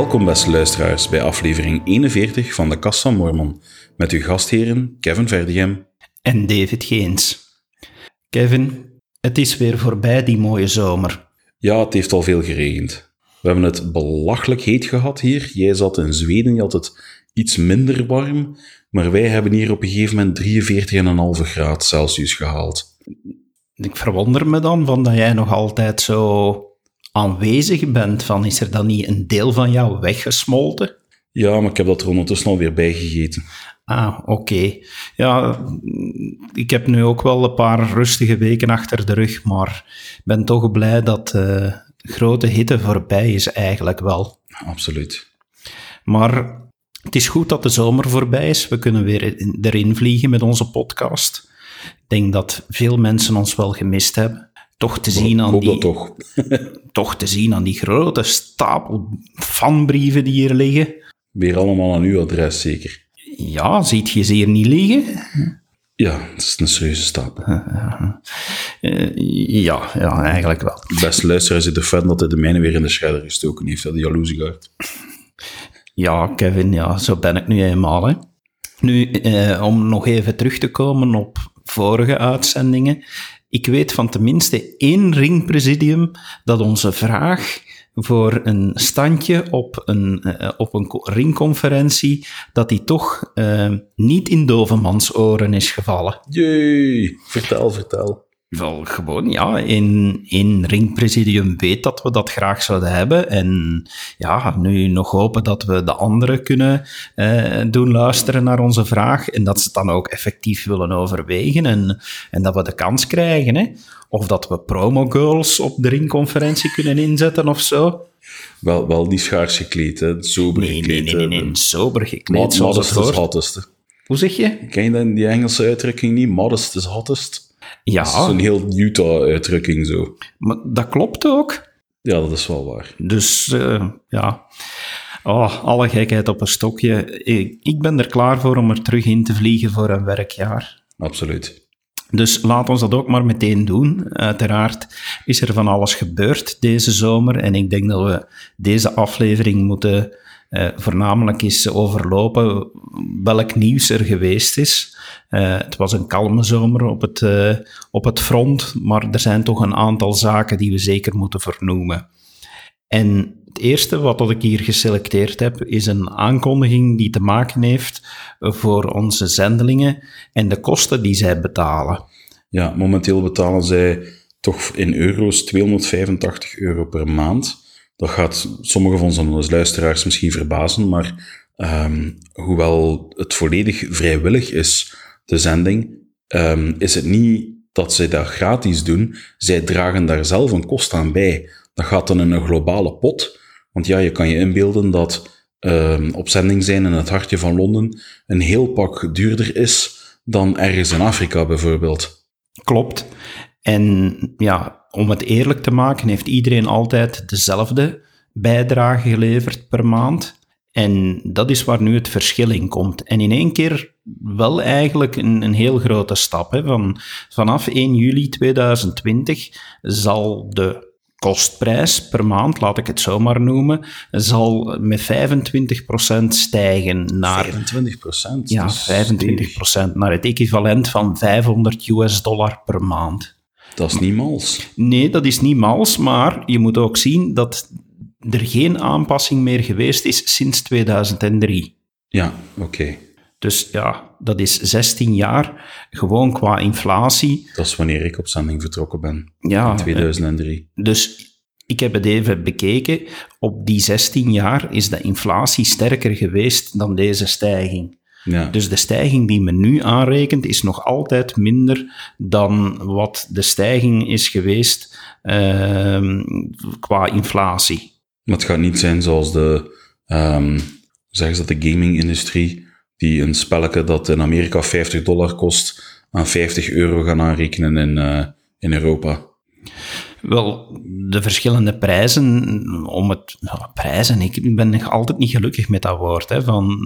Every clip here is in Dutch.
Welkom beste luisteraars bij aflevering 41 van de Kast van Mormon met uw gastheren Kevin Verdigem en David Geens. Kevin, het is weer voorbij die mooie zomer. Ja, het heeft al veel geregend. We hebben het belachelijk heet gehad hier. Jij zat in Zweden, je had het iets minder warm, maar wij hebben hier op een gegeven moment 43,5 graad Celsius gehaald. Ik verwonder me dan van dat jij nog altijd zo aanwezig bent. Van, is er dan niet een deel van jou weggesmolten? Ja, maar ik heb dat er ondertussen alweer bijgegeten. Ah, oké. Ja, ik heb nu ook wel een paar rustige weken achter de rug, maar ben toch blij dat uh, grote hitte voorbij is eigenlijk wel. Absoluut. Maar het is goed dat de zomer voorbij is. We kunnen weer erin vliegen met onze podcast. Ik denk dat veel mensen ons wel gemist hebben toch te zien aan die, toch. toch te zien aan die grote stapel fanbrieven die hier liggen. Weer allemaal aan uw adres, zeker? Ja, ziet je ze hier niet liggen? Ja, het is een serieuze stapel. Uh, ja, ja, eigenlijk wel. Beste luisteraar zit er fan dat hij de mijne weer in de schredder gestoken heeft, dat de jaloezigheid. Ja, Kevin, ja, zo ben ik nu eenmaal. Hè. Nu, eh, om nog even terug te komen op vorige uitzendingen. Ik weet van tenminste één ringpresidium dat onze vraag voor een standje op een, uh, op een ringconferentie, dat die toch uh, niet in dovemans oren is gevallen. Jee, vertel, vertel. Wel, gewoon, ja, in, in ringpresidium weet dat we dat graag zouden hebben. En ja, nu nog hopen dat we de anderen kunnen eh, doen luisteren naar onze vraag. En dat ze het dan ook effectief willen overwegen. En, en dat we de kans krijgen, hè. Of dat we promo girls op de ringconferentie kunnen inzetten of zo. Wel, wel niet schaars gekleed, hè. Sober nee, gekleed. Nee, nee, nee, nee. sober gekleed. Mod, modest is hottest. Hoe zeg je? Ken je dan die Engelse uitdrukking niet? Modest is hottest. Ja. Dat is een heel Utah-uitdrukking zo. Maar dat klopt ook. Ja, dat is wel waar. Dus uh, ja. Oh, alle gekheid op een stokje. Ik, ik ben er klaar voor om er terug in te vliegen voor een werkjaar. Absoluut. Dus laat ons dat ook maar meteen doen. Uiteraard is er van alles gebeurd deze zomer. En ik denk dat we deze aflevering moeten uh, voornamelijk eens overlopen welk nieuws er geweest is. Uh, het was een kalme zomer op het, uh, op het front, maar er zijn toch een aantal zaken die we zeker moeten vernoemen. En het eerste wat ik hier geselecteerd heb, is een aankondiging die te maken heeft voor onze zendelingen en de kosten die zij betalen. Ja, momenteel betalen zij toch in euro's 285 euro per maand. Dat gaat sommige van onze luisteraars misschien verbazen, maar um, hoewel het volledig vrijwillig is, de zending, um, is het niet dat zij dat gratis doen. Zij dragen daar zelf een kost aan bij. Dat gaat dan in een globale pot. Want ja, je kan je inbeelden dat um, op zending zijn in het hartje van Londen een heel pak duurder is dan ergens in Afrika bijvoorbeeld. Klopt. En ja, om het eerlijk te maken, heeft iedereen altijd dezelfde bijdrage geleverd per maand. En dat is waar nu het verschil in komt. En in één keer wel eigenlijk een, een heel grote stap. Hè. Van, vanaf 1 juli 2020 zal de kostprijs per maand, laat ik het zo maar noemen, zal met 25% stijgen naar... 25%? Ja, 25% naar het equivalent van 500 US dollar per maand. Dat is niet mals. Nee, dat is niet mals, maar je moet ook zien dat er geen aanpassing meer geweest is sinds 2003. Ja, oké. Dus ja, dat is 16 jaar, gewoon qua inflatie. Dat is wanneer ik op zending vertrokken ben, ja, in 2003. Dus ik heb het even bekeken. Op die 16 jaar is de inflatie sterker geweest dan deze stijging. Ja. Dus de stijging die men nu aanrekent is nog altijd minder dan wat de stijging is geweest uh, qua inflatie. Maar het gaat niet zijn zoals de, um, zeggen ze dat, de gaming-industrie, die een spelletje dat in Amerika 50 dollar kost, aan 50 euro gaan aanrekenen in, uh, in Europa. Wel, de verschillende prijzen, om het, nou, prijzen, ik ben nog altijd niet gelukkig met dat woord, hè, van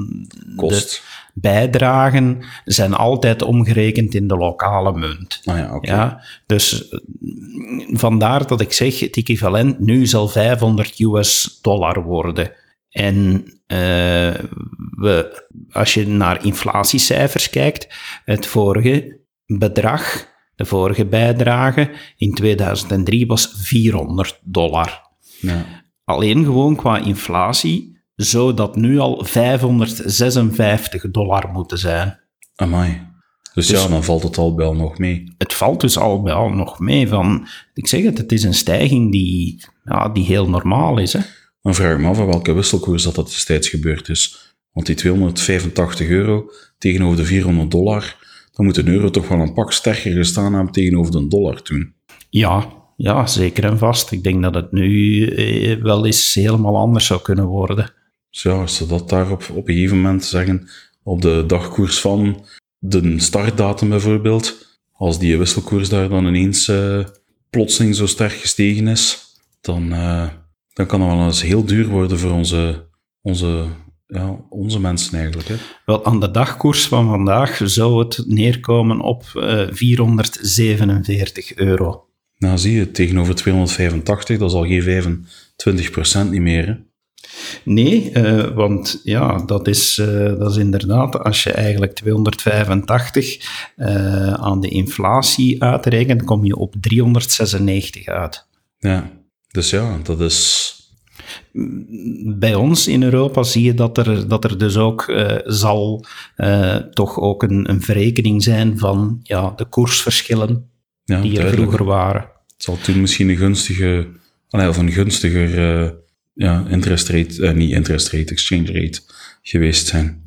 Kost. de bijdragen zijn altijd omgerekend in de lokale munt. Ah ja, oké. Ja, dus vandaar dat ik zeg, het equivalent nu zal 500 US dollar worden. En uh, we, als je naar inflatiecijfers kijkt, het vorige bedrag, de vorige bijdrage in 2003 was 400 dollar. Ja. Alleen gewoon qua inflatie zou dat nu al 556 dollar moeten zijn. Amai. Dus, dus, ja, dan valt het al wel nog mee. Het valt dus al wel nog mee. Van, ik zeg het, het is een stijging die, ja, die heel normaal is. Hè? Dan vraag ik me af welke wisselkoers dat, dat destijds gebeurd is. Want die 285 euro tegenover de 400 dollar, dan moet een euro toch wel een pak sterker gestaan hebben tegenover de dollar toen. Ja, ja, zeker en vast. Ik denk dat het nu eh, wel eens helemaal anders zou kunnen worden. Dus ja, als ze dat daar op, op een gegeven moment zeggen, op de dagkoers van de startdatum bijvoorbeeld, als die wisselkoers daar dan ineens uh, plotseling zo sterk gestegen is, dan, uh, dan kan dat wel eens heel duur worden voor onze, onze, ja, onze mensen eigenlijk. Hè. Wel, aan de dagkoers van vandaag zou het neerkomen op uh, eh, 447 euro. Nou zie je, tegenover 285, dat is al geen 25% niet meer. Hè? Nee, uh, want ja, dat is, uh, dat is inderdaad, als je eigenlijk 285 uh, aan de inflatie uitrekent, kom je op 396 uit. Ja, dus ja, dat is... Bij ons in Europa zie je dat er, dat er dus ook zal toch ook een, een verrekening zijn van ja, de koersverschillen ja, die er vroeger waren. Het zal toen misschien een gunstige, of een gunstiger ja, interest rate, niet interest rate, exchange rate geweest zijn.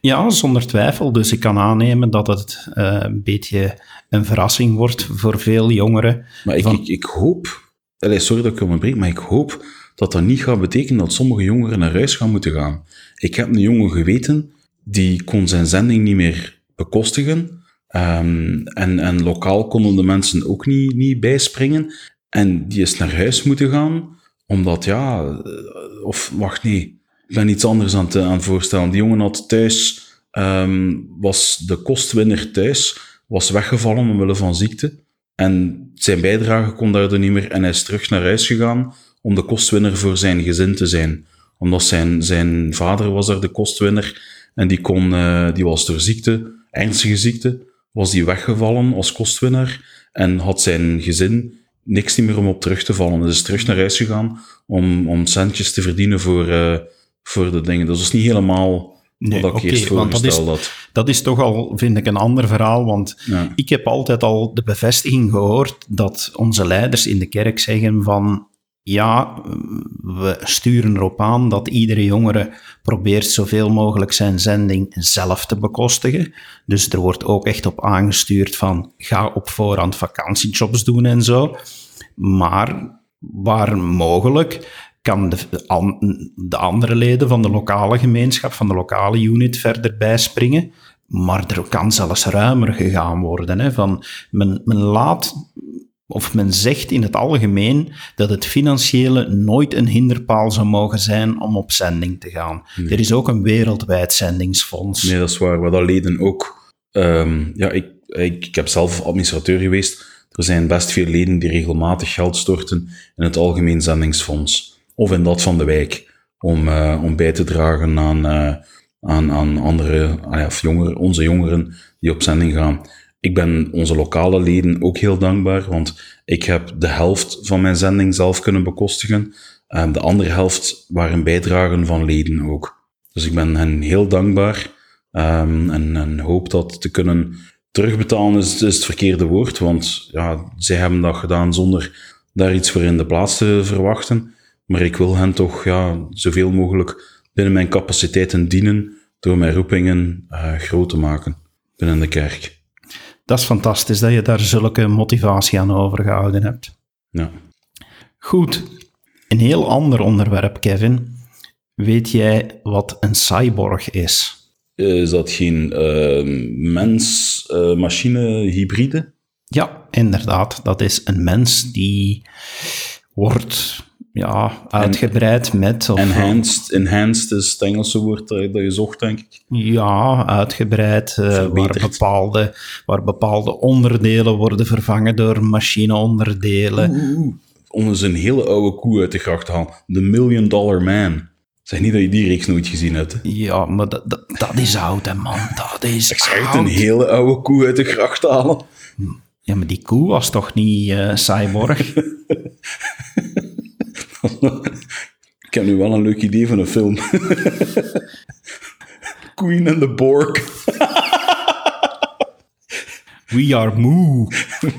Ja, zonder twijfel. Dus ik kan aannemen dat het een beetje een verrassing wordt voor veel jongeren. Maar ik, ik, ik, hoop, allez, sorry dat ik onderbreek, maar ik hoop dat dat niet gaat betekenen dat sommige jongeren naar huis gaan moeten gaan. Ik heb een jongen geweten, die kon zijn zending niet meer bekostigen. Um, en, en lokaal konden de mensen ook niet, niet bijspringen. En die is naar huis moeten gaan omdat, ja, eh, of wacht, nee, ik ben iets anders aan het, voorstellen. Die jongen had thuis, um, was de kostwinner thuis, was weggevallen omwille van ziekte. En zijn bijdrage kon daardoor niet meer en hij is terug naar huis gegaan om de kostwinner voor zijn gezin te zijn. Omdat zijn, zijn vader was daar de kostwinner en die, kon, uh, die was door ziekte, ernstige ziekte, was die weggevallen als kostwinner en had zijn gezin niks meer om op terug te vallen. Dus is terug naar huis gegaan om, om centjes te verdienen voor, uh, voor de dingen. Dus dat is niet helemaal nee, wat ik okay, eerst voorgesteld dat is, dat is toch al, vind ik, een ander verhaal. Want ik heb altijd al de bevestiging gehoord dat onze leiders in de kerk zeggen van ja, we sturen erop aan dat iedere jongere probeert zoveel mogelijk zijn zending zelf te bekostigen. Dus er wordt ook echt op aangestuurd van ga op voorhand vakantiejobs doen en zo. Maar waar mogelijk kan de, de andere leden van de lokale gemeenschap, van de lokale unit verder bijspringen. Maar er kan zelfs ruimer gegaan worden. Hè, van men, men laat of men zegt in het algemeen dat het financiële nooit een hinderpaal zou mogen zijn om op zending te gaan. Er is ook een wereldwijd zendingsfonds. Nee, dat is waar. Wat dat leden ook... Um, ja, ik, ik, ik heb zelf administrateur geweest. Er zijn best veel leden die regelmatig geld storten in het algemeen zendingsfonds. Of in dat van de wijk. Om, uh, om bij te dragen aan, uh, aan, aan andere, uh, of jongeren, onze jongeren die op zending gaan. Ik ben onze lokale leden ook heel dankbaar, want ik heb de helft van mijn zending zelf kunnen bekostigen. En de andere helft waren bijdragen van leden ook. Dus ik ben hen heel dankbaar um, en, hoop dat te kunnen terugbetalen is, is het verkeerde woord, want ja, zij hebben dat gedaan zonder daar iets voor in de plaats te verwachten. Maar ik wil hen toch ja, zoveel mogelijk binnen mijn capaciteiten dienen door mijn roepingen uh, groot te maken binnen de kerk dat is fantastisch dat je daar zulke motivatie aan overgehouden hebt. Ja. Goed, een heel ander onderwerp, Kevin. Weet jij wat een cyborg is? Is dat geen uh, mens-machine-hybride? ja, inderdaad. Dat is een mens die wordt ja, uitgebreid met... Of, enhanced, enhanced is het Engelse woord dat je zocht, denk ik. Ja, uitgebreid, uh, waar, bepaalde, waar bepaalde onderdelen worden vervangen door machineonderdelen. Oeh, om eens een hele oude koe uit de gracht te halen. The Million Dollar Man. Zeg niet dat je die reeks nooit gezien hebt. hè? Ja, maar dat, dat, dat is oud, hè, man. Dat is Ik oud. een hele oude koe uit de gracht halen. Ja, maar die koe was toch niet eh, cyborg? Ik heb nu wel een leuk idee van een film. Queen and the Borg. We are Moo.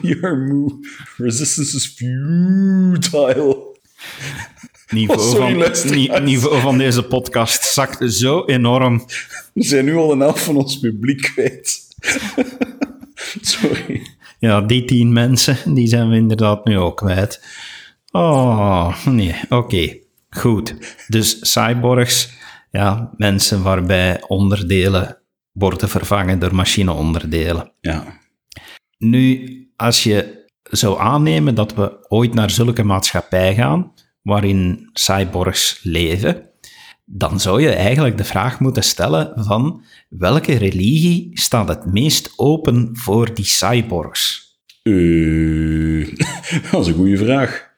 We are moe. Resistance is futile. Niveau, Oh, sorry, van, ni- niveau van deze podcast zakt zo enorm. We zijn nu al een helft van ons publiek kwijt. Sorry. Ja, die tien mensen, die zijn we inderdaad nu ook kwijt. Oh, nee, oké. Goed. Dus cyborgs, ja, mensen waarbij onderdelen worden vervangen door machineonderdelen. Ja. Nu, als je zou aannemen dat we ooit naar zulke maatschappij gaan, waarin cyborgs leven, dan zou je eigenlijk de vraag moeten stellen van welke religie staat het meest open voor die cyborgs? Eh, dat is een goede vraag.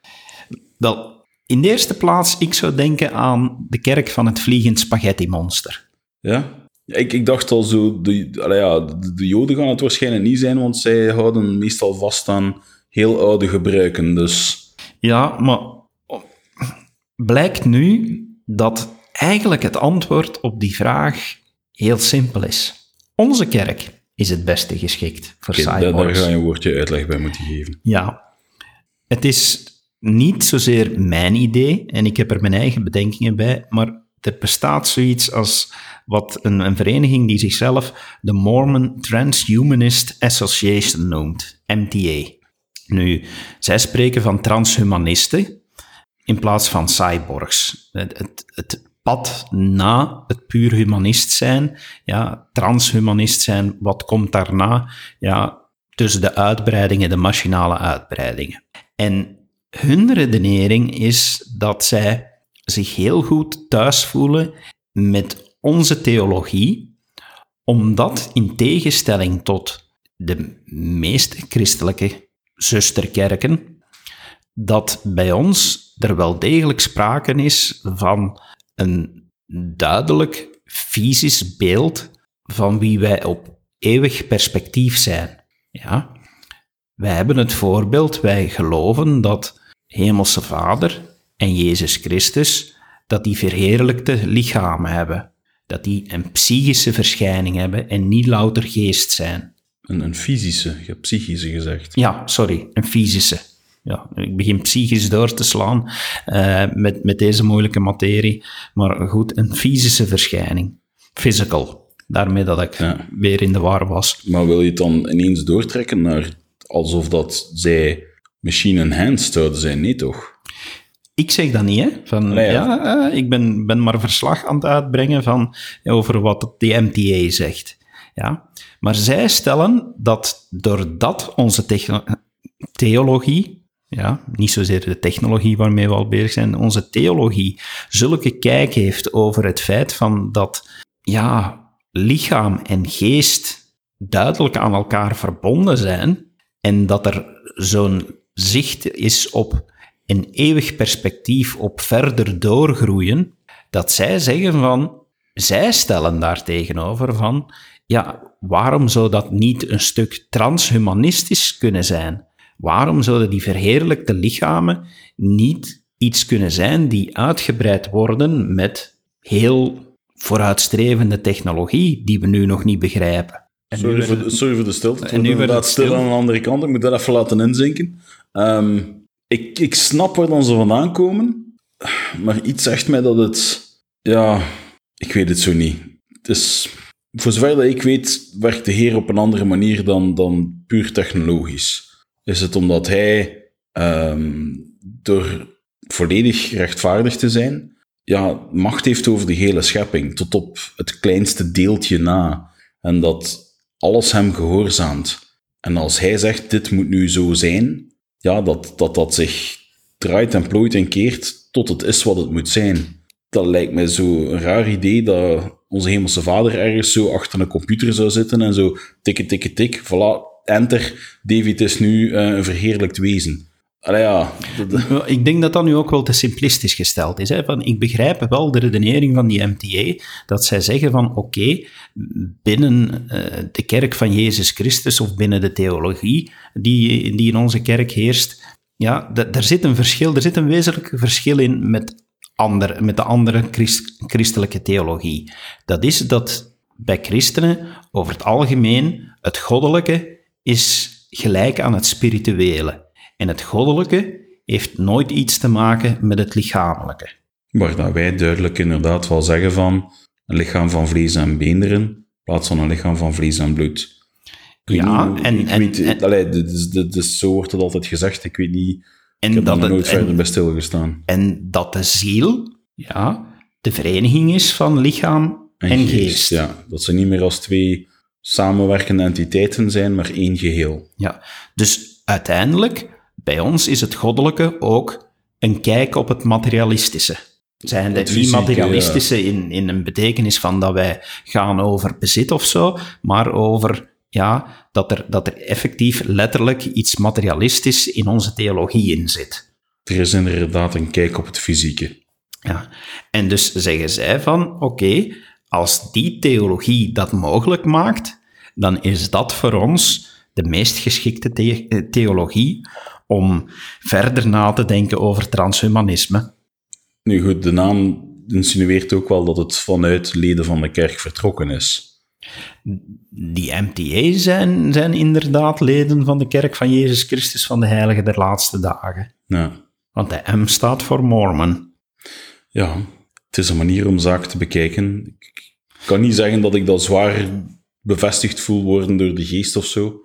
Wel, in de eerste plaats, ik zou denken aan de kerk van het vliegend spaghetti-monster. Ja? Ik, ik dacht al zo, de, ja, de, de Joden gaan het waarschijnlijk niet zijn, want zij houden meestal vast aan heel oude gebruiken. Dus Ja, maar blijkt nu dat eigenlijk het antwoord op die vraag heel simpel is. Onze kerk is het beste geschikt voor oké, daar, ga je een woordje uitleg bij moeten geven. Ja, het is niet zozeer mijn idee en ik heb er mijn eigen bedenkingen bij, maar er bestaat zoiets als wat een, een vereniging die zichzelf de Mormon Transhumanist Association noemt, MTA. Nu, zij spreken van transhumanisten in plaats van cyborgs. Het, het, het pad na het puur humanist zijn, ja, transhumanist zijn, wat komt daarna? Ja, tussen de uitbreidingen, de machinale uitbreidingen. En hun redenering is dat zij zich heel goed thuis voelen met onze theologie, omdat in tegenstelling tot de meeste christelijke zusterkerken, dat bij ons er wel degelijk sprake is van een duidelijk fysisch beeld van wie wij op eeuwig perspectief zijn. Ja? Wij hebben het voorbeeld, wij geloven dat Hemelse Vader en Jezus Christus, dat die verheerlijkte lichamen hebben. Dat die een psychische verschijning hebben en niet louter geest zijn. Een, een fysische, je hebt psychische gezegd. Ja, sorry, een fysische. Ja, ik begin psychisch door te slaan eh, met, met deze moeilijke materie. Maar goed, een fysische verschijning. Physical. Daarmee dat ik Ja. weer in de war was. Maar wil je het dan ineens doortrekken naar alsof dat zij machine-enhanced zouden zijn? Nee, toch? Ik zeg dat niet, hè. Van, Nee, ja. ja, eh, ik ben, ben maar verslag aan het uitbrengen van, over wat de MTA zegt. Ja. Maar zij stellen dat doordat onze theologie, ja, niet zozeer de technologie waarmee we al bezig zijn, onze theologie zulke kijk heeft over het feit van dat ja, lichaam en geest duidelijk aan elkaar verbonden zijn en dat er zo'n zicht is op een eeuwig perspectief op verder doorgroeien, dat zij zeggen van, zij stellen daar tegenover van, ja, waarom zou dat niet een stuk transhumanistisch kunnen zijn? Waarom zouden die verheerlijkte lichamen niet iets kunnen zijn die uitgebreid worden met heel vooruitstrevende technologie die we nu nog niet begrijpen? En Sorry voor, de, sorry voor de stilte. Het En nu wordt werd inderdaad het stil stil. aan de andere kant. Ik moet dat even laten inzinken. Ehm, ik, ik snap waar dan ze vandaan komen, maar iets zegt mij dat het... Ja, ik weet het zo niet. Het is, voor zover dat ik weet, werkt de Heer op een andere manier dan, dan puur technologisch. Is het omdat hij, ehm, door volledig rechtvaardig te zijn, ja, macht heeft over de hele schepping, tot op het kleinste deeltje na. En dat alles hem gehoorzaamt. En als hij zegt, dit moet nu zo zijn, ja, dat dat, dat zich draait en plooit en keert tot het is wat het moet zijn. Dat lijkt mij zo een raar idee dat onze hemelse vader ergens zo achter een computer zou zitten en zo tikken, tikken, tik, voilà, enter, David is nu eh, een verheerlijkt wezen. Ik denk dat dat nu ook wel te simplistisch gesteld is. Hè? Van, ik begrijp wel de redenering van die MTA, dat zij zeggen van oké, binnen uh, de kerk van Jezus Christus of binnen de theologie die, die in onze kerk heerst, ja, er zit een verschil, er zit een wezenlijk verschil in met, ander, met de andere christ, christelijke theologie. Dat is dat bij christenen over het algemeen het goddelijke is gelijk aan het spirituele. En het goddelijke heeft nooit iets te maken met het lichamelijke. Maar dat wij duidelijk inderdaad wel zeggen van een lichaam van vlees en beenderen, in plaats van een lichaam van vlees en bloed. ja, en, en, weet, en, allee, zo wordt het altijd gezegd. Ik weet niet, en ik heb dat er nooit het, verder bij stilgestaan. En dat de ziel, ja, de vereniging is van lichaam en, en geest. geest. Ja, dat ze niet meer als twee samenwerkende entiteiten zijn, maar één geheel. Ja, dus uiteindelijk bij ons is het goddelijke ook een kijk op het materialistische. Zijn het niet materialistische in, in een betekenis van dat wij gaan over bezit of zo, maar over ja, dat, er, dat er effectief letterlijk iets materialistisch in onze theologie in zit. Er is inderdaad een kijk op het fysieke. Ja, en dus zeggen zij van, oké, als die theologie dat mogelijk maakt, dan is dat voor ons de meest geschikte theologie om verder na te denken over transhumanisme. Nu goed, de naam insinueert ook wel dat het vanuit leden van de kerk vertrokken is. Die MTA zijn, zijn inderdaad leden van de kerk van Jezus Christus van de Heilige der Laatste Dagen. Ja. Want de M staat voor Mormon. Ja, het is een manier om zaken te bekijken. Ik kan niet zeggen dat ik dat zwaar bevestigd voel worden door de geest of zo.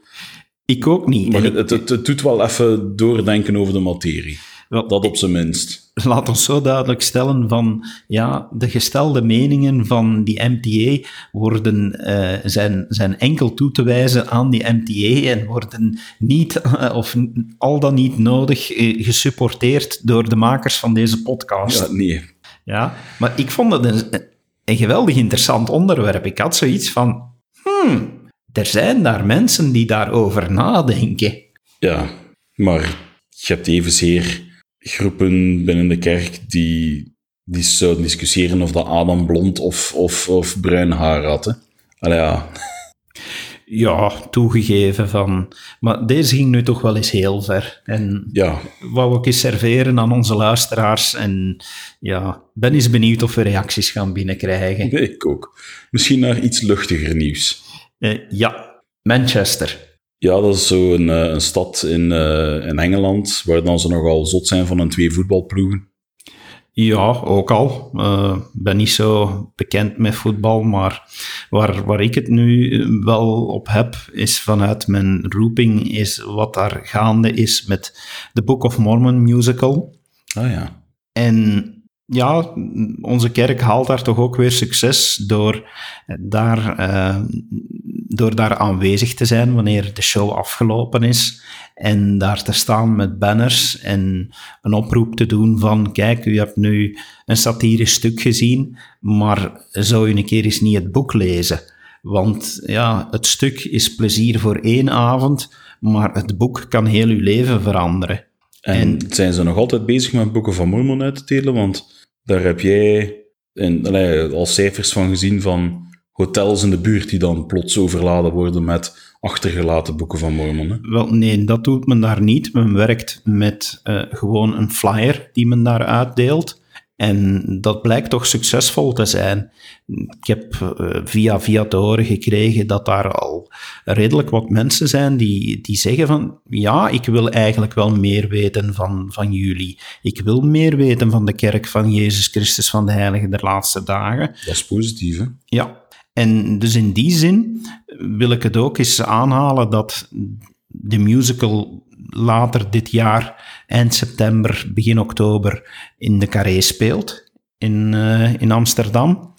Ik ook niet. Maar het, het, het, doet wel even doordenken over de materie. Wel, dat op zijn minst. Laat ons zo duidelijk stellen van, ja, de gestelde meningen van die MTA worden, uh, zijn, zijn enkel toe te wijzen aan die MTA en worden niet, uh, of al dan niet nodig, uh, gesupporteerd door de makers van deze podcast. Ja, nee. Ja, maar ik vond het een, een geweldig interessant onderwerp. Ik had zoiets van, hmm, er zijn daar mensen die daarover nadenken. Ja, maar je hebt evenzeer groepen binnen de kerk die, die zouden discussiëren of dat Adam blond of, of, of bruin haar had. Hè? Allee, ja. Ja, toegegeven van... Maar deze ging nu toch wel eens heel ver. En ja. wou ik eens serveren aan onze luisteraars. En ja, ben eens benieuwd of we reacties gaan binnenkrijgen. Nee, ik ook. Misschien naar iets luchtiger nieuws. Uh, ja, Manchester. Ja, dat is zo een, uh, een stad in, uh, in Engeland, waar dan ze nogal zot zijn van een twee voetbalploegen. Ja, ook al. Ik ben niet zo bekend met voetbal, maar waar, waar ik het nu wel op heb, is vanuit mijn roeping, is wat daar gaande is met de Book of Mormon musical. Ah ja. En ja, onze kerk haalt daar toch ook weer succes door daar, uh, door daar aanwezig te zijn wanneer de show afgelopen is. En daar te staan met banners en een oproep te doen van, kijk, u hebt nu een satirisch stuk gezien, maar zou u een keer eens niet het boek lezen? Want ja, het stuk is plezier voor één avond, maar het boek kan heel uw leven veranderen. En, en zijn ze nog altijd bezig met boeken van Mormon uit te delen? Want daar heb jij in, allee, al cijfers van gezien van hotels in de buurt die dan plots overladen worden met achtergelaten boeken van Mormon. Hè? Wel, nee, dat doet men daar niet. Men werkt met uh, gewoon een flyer die men daar uitdeelt. En dat blijkt toch succesvol te zijn. Ik heb uh, via via te horen gekregen dat daar al redelijk wat mensen zijn die, die zeggen van ja, ik wil eigenlijk wel meer weten van, van jullie. Ik wil meer weten van de kerk van Jezus Christus van de Heilige der Laatste Dagen. Dat is positief, hè? Ja. En dus in die zin wil ik het ook eens aanhalen dat de musical later dit jaar, eind september, begin oktober, in de Carré speelt in, uh, in Amsterdam.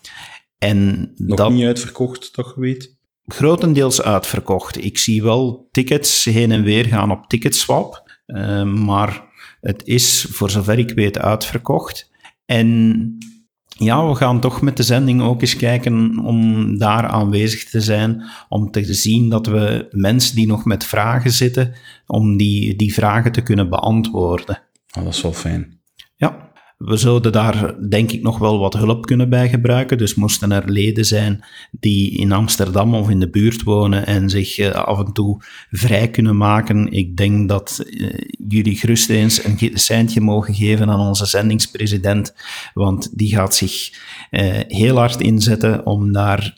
En Nog dat, niet uitverkocht, je weet? Grotendeels uitverkocht. Ik zie wel tickets heen en weer gaan op Ticketswap, uh, maar het is, voor zover ik weet, uitverkocht. En ja, we gaan toch met de zending ook eens kijken om daar aanwezig te zijn, om te zien dat we mensen die nog met vragen zitten, om die, die vragen te kunnen beantwoorden. Ah, dat is wel fijn. Ja, we zouden daar denk ik nog wel wat hulp kunnen bij gebruiken. Dus moesten er leden zijn die in Amsterdam of in de buurt wonen en zich uh, af en toe vrij kunnen maken. Ik denk dat uh, jullie gerust eens een seintje mogen geven aan onze zendingspresident, want die gaat zich uh, heel hard inzetten om daar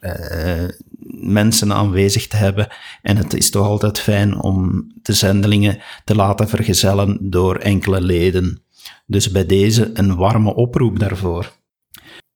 mensen aanwezig te hebben. En het is toch altijd fijn om de zendelingen te laten vergezellen door enkele leden. Dus bij deze een warme oproep daarvoor.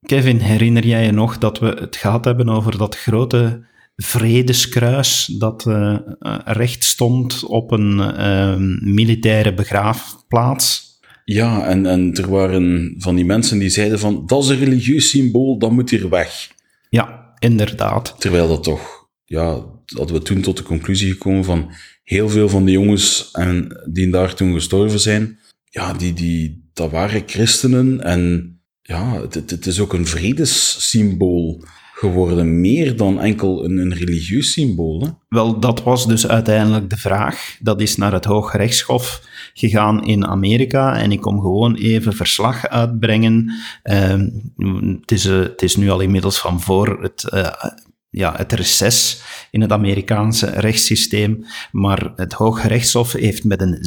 Kevin, herinner jij je nog dat we het gehad hebben over dat grote vredeskruis dat uh, recht stond op een uh, militaire begraafplaats? Ja, en, en er waren van die mensen die zeiden van, dat is een religieus symbool, dat moet hier weg. Ja, inderdaad. Terwijl dat toch, ja, hadden we toen tot de conclusie gekomen van, heel veel van die jongens en, die daar toen gestorven zijn, ja, die, die, dat waren christenen en ja, het, het is ook een vredessymbool geworden, meer dan enkel een, een religieus symbool. Hè? Wel, dat was dus uiteindelijk de vraag. Dat is naar het Hooggerechtshof gegaan in Amerika en ik kom gewoon even verslag uitbrengen. Uh, het, is, uh, het is nu al inmiddels van voor het uh, ja, het reces in het Amerikaanse rechtssysteem. Maar het Hooggerechtshof heeft met een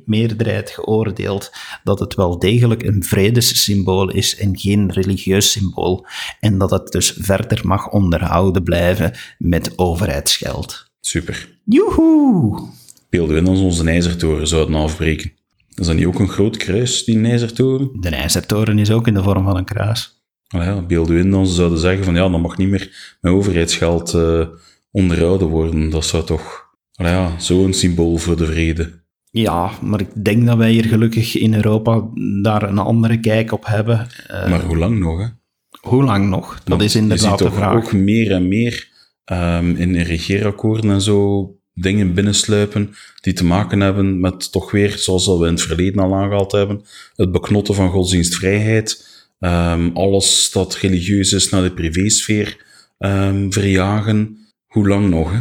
7-2 meerderheid geoordeeld dat het wel degelijk een vredessymbool is en geen religieus symbool. En dat het dus verder mag onderhouden blijven met overheidsgeld. Super. Joehoe! Beelden we in ons onze ijzertoren zouden afbreken. Is dat niet ook een groot kruis, die ijzertoren? De ijzertoren is ook in de vorm van een kruis. Ja, beelden in dan ze zouden zeggen van ja, dan mag niet meer met overheidsgeld uh, onderhouden worden. Dat zou toch ja, zo'n symbool voor de vrede. Ja, maar ik denk dat wij hier gelukkig in Europa daar een andere kijk op hebben. Uh, maar hoe lang nog? Hè? Hoe lang nog? Dat Want is inderdaad de vraag. ook meer en meer um, in regeerakkoorden en zo dingen binnensluipen die te maken hebben met toch weer, zoals we in het verleden al aangehaald hebben, het beknotten van godsdienstvrijheid Um, alles dat religieus is naar de privésfeer um, verjagen. Hoe lang nog? Hè?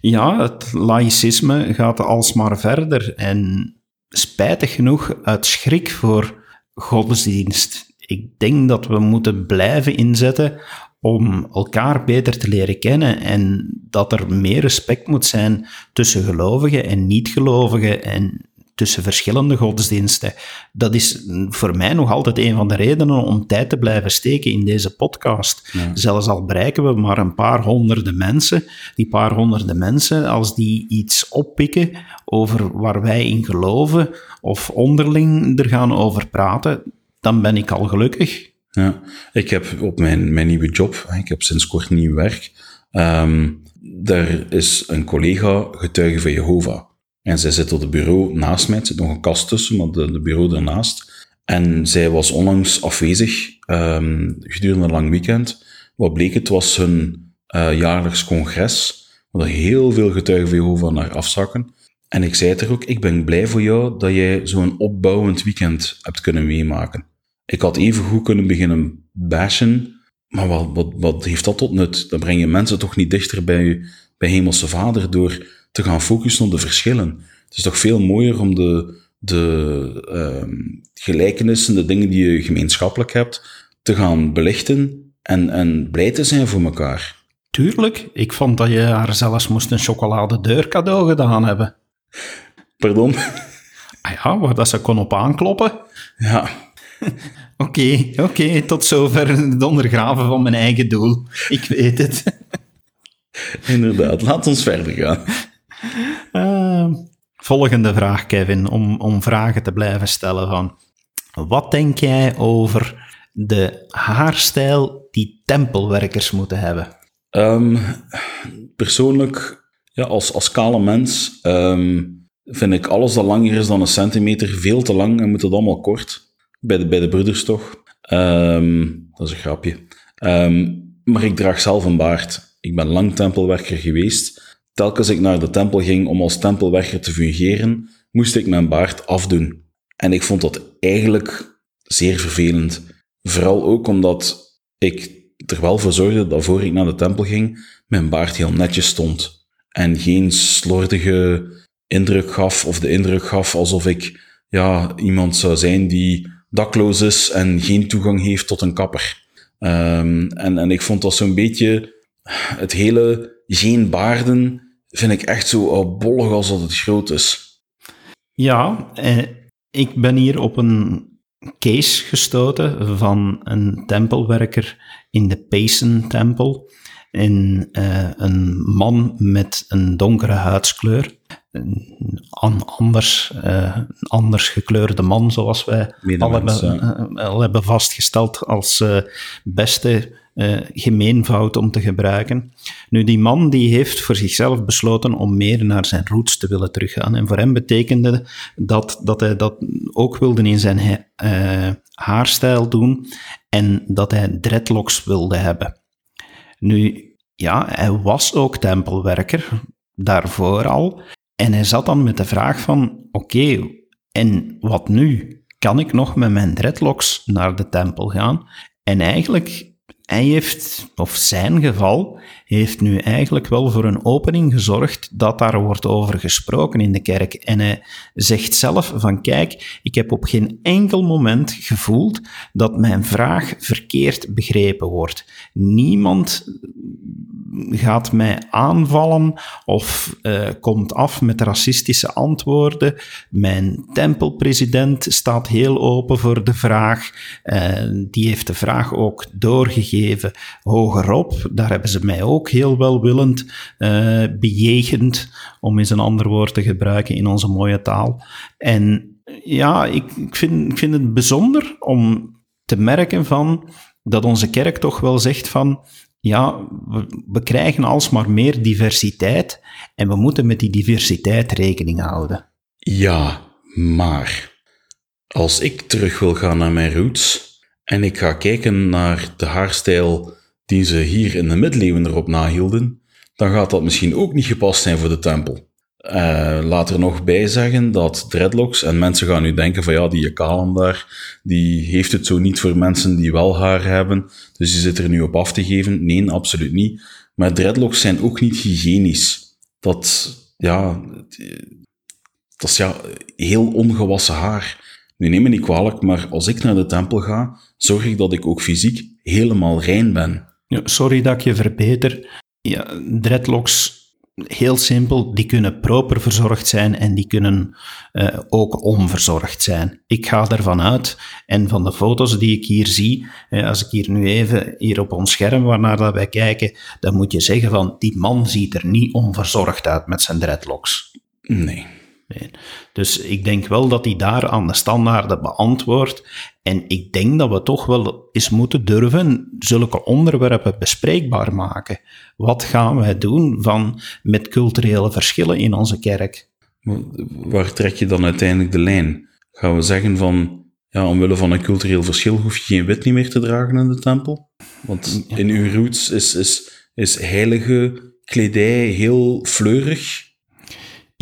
Ja, het laïcisme gaat alsmaar verder. En spijtig genoeg uit schrik voor godsdienst. Ik denk dat we moeten blijven inzetten om elkaar beter te leren kennen en dat er meer respect moet zijn tussen gelovigen en niet-gelovigen en tussen verschillende godsdiensten. Dat is voor mij nog altijd een van de redenen om tijd te blijven steken in deze podcast. Ja. Zelfs al bereiken we maar een paar honderden mensen, die paar honderden mensen, als die iets oppikken over waar wij in geloven of onderling er gaan over praten, dan ben ik al gelukkig. Ja, ik heb op mijn, mijn nieuwe job, ik heb sinds kort nieuw werk, um, daar is een collega getuige van Jehovah. En zij zit op het bureau naast mij. Er zit nog een kast tussen, maar de, bureau ernaast. En zij was onlangs afwezig um, gedurende een lang weekend. Wat bleek, het was hun uh, jaarlijks congres, waar heel veel getuigen van Jehovah naar afzakken. En ik zei er ook, ik ben blij voor jou dat jij zo'n opbouwend weekend hebt kunnen meemaken. Ik had even goed kunnen beginnen bashen, maar wat, wat, wat heeft dat tot nut? Dan breng je mensen toch niet dichter bij, bij Hemelse Vader door te gaan focussen op de verschillen. Het is toch veel mooier om de, de uh, gelijkenissen, de dingen die je gemeenschappelijk hebt, te gaan belichten en, en blij te zijn voor elkaar. Tuurlijk, ik vond dat je haar zelfs moest een chocoladedeur cadeau gedaan hebben. Pardon? Ah ja, waar dat ze kon op aankloppen. Ja. Oké, oké, okay, tot zover het ondergraven van mijn eigen doel. Ik weet het. Inderdaad, laat ons verder gaan. Uh, volgende vraag, Kevin, om, om vragen te blijven stellen van... Wat denk jij over de haarstijl die tempelwerkers moeten hebben? Um, persoonlijk, ja, als, als kale mens, um, vind ik alles dat langer is dan een centimeter veel te lang en moet het allemaal kort. Bij de, bij de broeders toch. Dat is een grapje. maar ik draag zelf een baard. Ik ben lang tempelwerker geweest telkens ik naar de tempel ging om als tempelwerker te fungeren, moest ik mijn baard afdoen. En ik vond dat eigenlijk zeer vervelend. Vooral ook omdat ik er wel voor zorgde dat voor ik naar de tempel ging, mijn baard heel netjes stond. En geen slordige indruk gaf, of de indruk gaf alsof ik ja, iemand zou zijn die dakloos is en geen toegang heeft tot een kapper. Ehm, en, en ik vond dat zo'n beetje het hele geen baarden vind ik echt zo bollig als dat het groot is. Ja, eh, ik ben hier op een case gestoten van een tempelwerker in de Payson-tempel. En uh, een man met een donkere huidskleur. Een anders, uh, anders gekleurde man, zoals wij al hebben, al hebben vastgesteld als beste uh, gemeenvoud om te gebruiken. Nu, die man die heeft voor zichzelf besloten om meer naar zijn roots te willen teruggaan. En voor hem betekende dat dat hij dat ook wilde in zijn uh, haarstijl doen en dat hij dreadlocks wilde hebben. Nu, ja, hij was ook tempelwerker, daarvoor al. En hij zat dan met de vraag van, oké, en wat nu? Kan ik nog met mijn dreadlocks naar de tempel gaan? En eigenlijk hij heeft, of zijn geval, heeft nu eigenlijk wel voor een opening gezorgd dat daar wordt over gesproken in de kerk. En hij zegt zelf van kijk, ik heb op geen enkel moment gevoeld dat mijn vraag verkeerd begrepen wordt. Niemand gaat mij aanvallen of uh, komt af met racistische antwoorden. Mijn tempelpresident staat heel open voor de vraag. Uh, die heeft de vraag ook doorgegeven hogerop. Daar hebben ze mij ook heel welwillend uh, bejegend, om eens een ander woord te gebruiken in onze mooie taal. En ja, ik, ik vind het bijzonder om te merken van dat onze kerk toch wel zegt van ja, we, we krijgen alsmaar meer diversiteit en we moeten met die diversiteit rekening houden. Ja, maar als ik terug wil gaan naar mijn roots en ik ga kijken naar de haarstijl die ze hier in de middeleeuwen erop nahielden, dan gaat dat misschien ook niet gepast zijn voor de tempel. Uh, laat er nog bij zeggen dat dreadlocks, en mensen gaan nu denken van ja, die Jekalen daar, die heeft het zo niet voor mensen die wel haar hebben, dus die zit er nu op af te geven. Nee, absoluut niet. Maar dreadlocks zijn ook niet hygiënisch. Dat, ja, dat is ja, heel ongewassen haar. Nu neem me niet kwalijk, maar als ik naar de tempel ga, zorg ik dat ik ook fysiek helemaal rein ben. Ja, sorry dat ik je verbeter. Ja, dreadlocks heel simpel, die kunnen proper verzorgd zijn en die kunnen uh, ook onverzorgd zijn. Ik ga ervan uit, en van de foto's die ik hier zie, uh, als ik hier nu even hier op ons scherm waarnaar dat wij kijken, dan moet je zeggen van, die man ziet er niet onverzorgd uit met zijn dreadlocks. Nee. Nee. Dus ik denk wel dat hij daar aan de standaarden beantwoordt. En ik denk dat we toch wel eens moeten durven zulke onderwerpen bespreekbaar maken. Wat gaan wij doen van, met culturele verschillen in onze kerk? Waar trek je dan uiteindelijk de lijn? Gaan we zeggen van, ja, omwille van een cultureel verschil hoef je geen wit niet meer te dragen in de tempel? Want in uw roots is, is, is heilige kledij heel fleurig.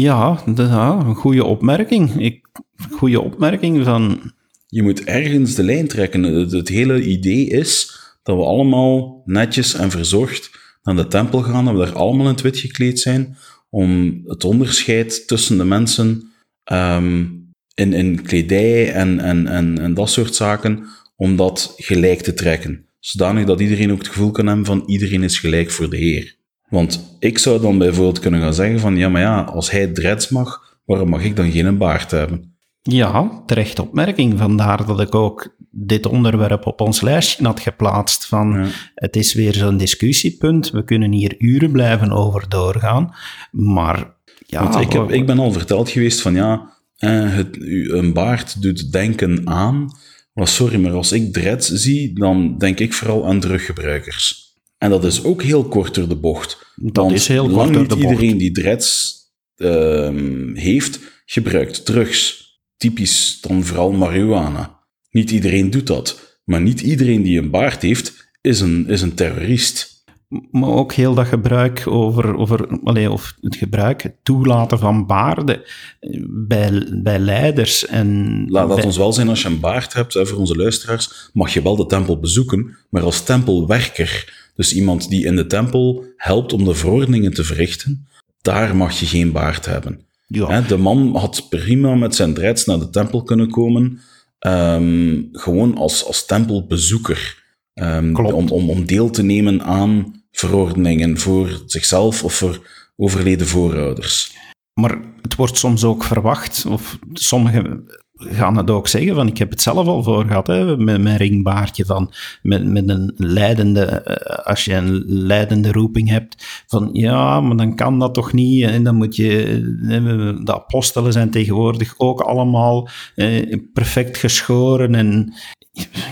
Ja, een goede opmerking. Ik, goede opmerking van je moet ergens de lijn trekken. Het, hele idee is dat we allemaal netjes en verzorgd naar de tempel gaan, dat we daar allemaal in het wit gekleed zijn, om het onderscheid tussen de mensen um, in, in kledij en, en, en, en dat soort zaken, om dat gelijk te trekken. Zodanig dat iedereen ook het gevoel kan hebben van iedereen is gelijk voor de Heer. Want ik zou dan bijvoorbeeld kunnen gaan zeggen van, ja, maar ja, als hij dreads mag, waarom mag ik dan geen baard hebben? Ja, terecht opmerking. Vandaar dat ik ook dit onderwerp op ons lijstje had geplaatst. Van, Het is weer zo'n discussiepunt. We kunnen hier uren blijven over doorgaan. Maar ja... ik, heb, ik ben al verteld geweest van ja, eh, het, een baard doet denken aan... Maar sorry, maar als ik dreads zie, dan denk ik vooral aan druggebruikers. En dat is ook heel kort door de bocht. Dat is heel kort door de bocht. iedereen die dreads uh, heeft, gebruikt drugs typisch dan vooral marihuana. Niet iedereen doet dat, maar niet iedereen die een baard heeft is een, is een terrorist. maar ook heel dat gebruik over, over allee, of het gebruik, het toelaten van baarden eh, bij, bij leiders. En Laat dat bij- ons wel zijn, als je een baard hebt, hè, voor onze luisteraars, mag je wel de tempel bezoeken, maar als tempelwerker, dus iemand die in de tempel helpt om de verordeningen te verrichten, daar mag je geen baard hebben. ja, de man had prima met zijn dreads naar de tempel kunnen komen, ehm, gewoon als, als tempelbezoeker, ehm, om, om, om deel te nemen aan verordeningen voor zichzelf of voor overleden voorouders. Maar het wordt soms ook verwacht, of sommigen gaan het ook zeggen, van ik heb het zelf al voor gehad, hè, met mijn ringbaardje, van, met, met een leidende, eh, als je een leidende roeping hebt, van ja, maar dan kan dat toch niet, en dan moet je, eh, de apostelen zijn tegenwoordig ook allemaal eh, perfect geschoren, en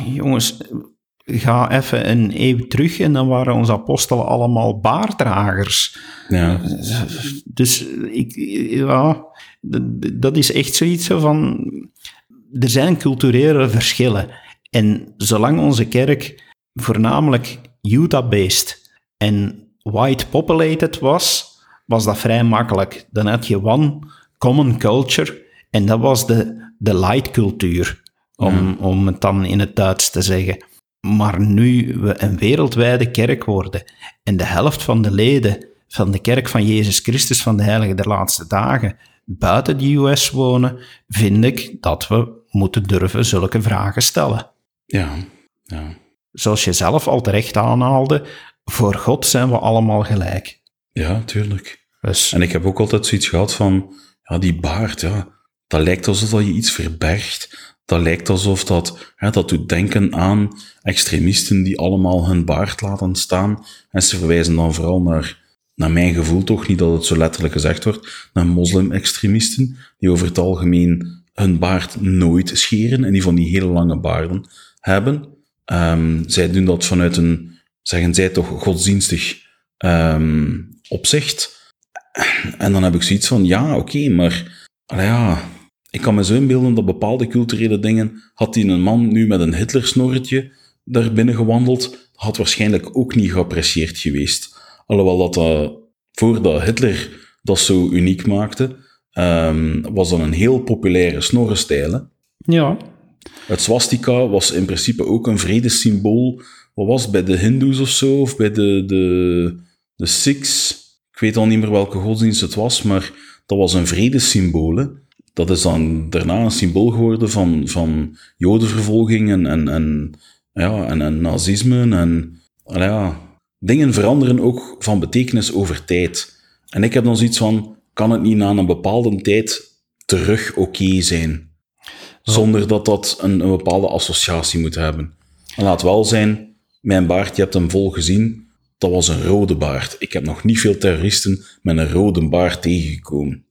jongens, ga even een eeuw terug, en dan waren onze apostelen allemaal baarddragers. Ja, Dus ik, ja, dat is echt zoiets zo van. Er zijn culturele verschillen. En zolang onze kerk voornamelijk Utah-based en white populated was, was dat vrij makkelijk. Dan had je one common culture en dat was de, de light cultuur, om, om het dan in het Duits te zeggen. Maar nu we een wereldwijde kerk worden en de helft van de leden van de kerk van Jezus Christus van de Heilige der Laatste Dagen buiten de US wonen, vind ik dat we moeten durven zulke vragen stellen. ja, ja. Zoals je zelf al terecht aanhaalde, voor God zijn we allemaal gelijk. Ja, tuurlijk. Dus En ik heb ook altijd zoiets gehad van, ja, die baard, ja, dat lijkt alsof je iets verbergt. Dat lijkt alsof dat, ja, dat doet denken aan extremisten die allemaal hun baard laten staan. En ze verwijzen dan vooral naar, naar mijn gevoel toch, niet dat het zo letterlijk gezegd wordt, naar moslim-extremisten, die over het algemeen hun baard nooit scheren en die van die hele lange baarden hebben. Ehm, zij doen dat vanuit een, zeggen zij toch, godsdienstig ehm, opzicht. En dan heb ik zoiets van, ja, oké, maar ja, ik kan me zo inbeelden dat bepaalde culturele dingen, had die een man nu met een Hitlersnorretje daar binnen gewandeld, had waarschijnlijk ook niet geapprecieerd geweest. Alhoewel dat, dat voordat Hitler dat zo uniek maakte, ehm, was dat een heel populaire snorrenstijl. hè. ja, Het swastika was in principe ook een vredessymbool. Wat was het, bij de Hindoes of zo? Of bij de, de, de Sikhs? Ik weet al niet meer welke godsdienst het was, maar dat was een vredessymbool. Dat is dan daarna een symbool geworden van, van jodenvervolging en, en, en, ja, en, en nazisme. En, ja, dingen veranderen ook van betekenis over tijd. En ik heb dan zoiets van, kan het niet na een bepaalde tijd terug oké zijn? Zonder dat dat een, een bepaalde associatie moet hebben. En laat wel zijn, mijn baard, je hebt hem vol gezien, dat was een rode baard. Ik heb nog niet veel terroristen met een rode baard tegengekomen.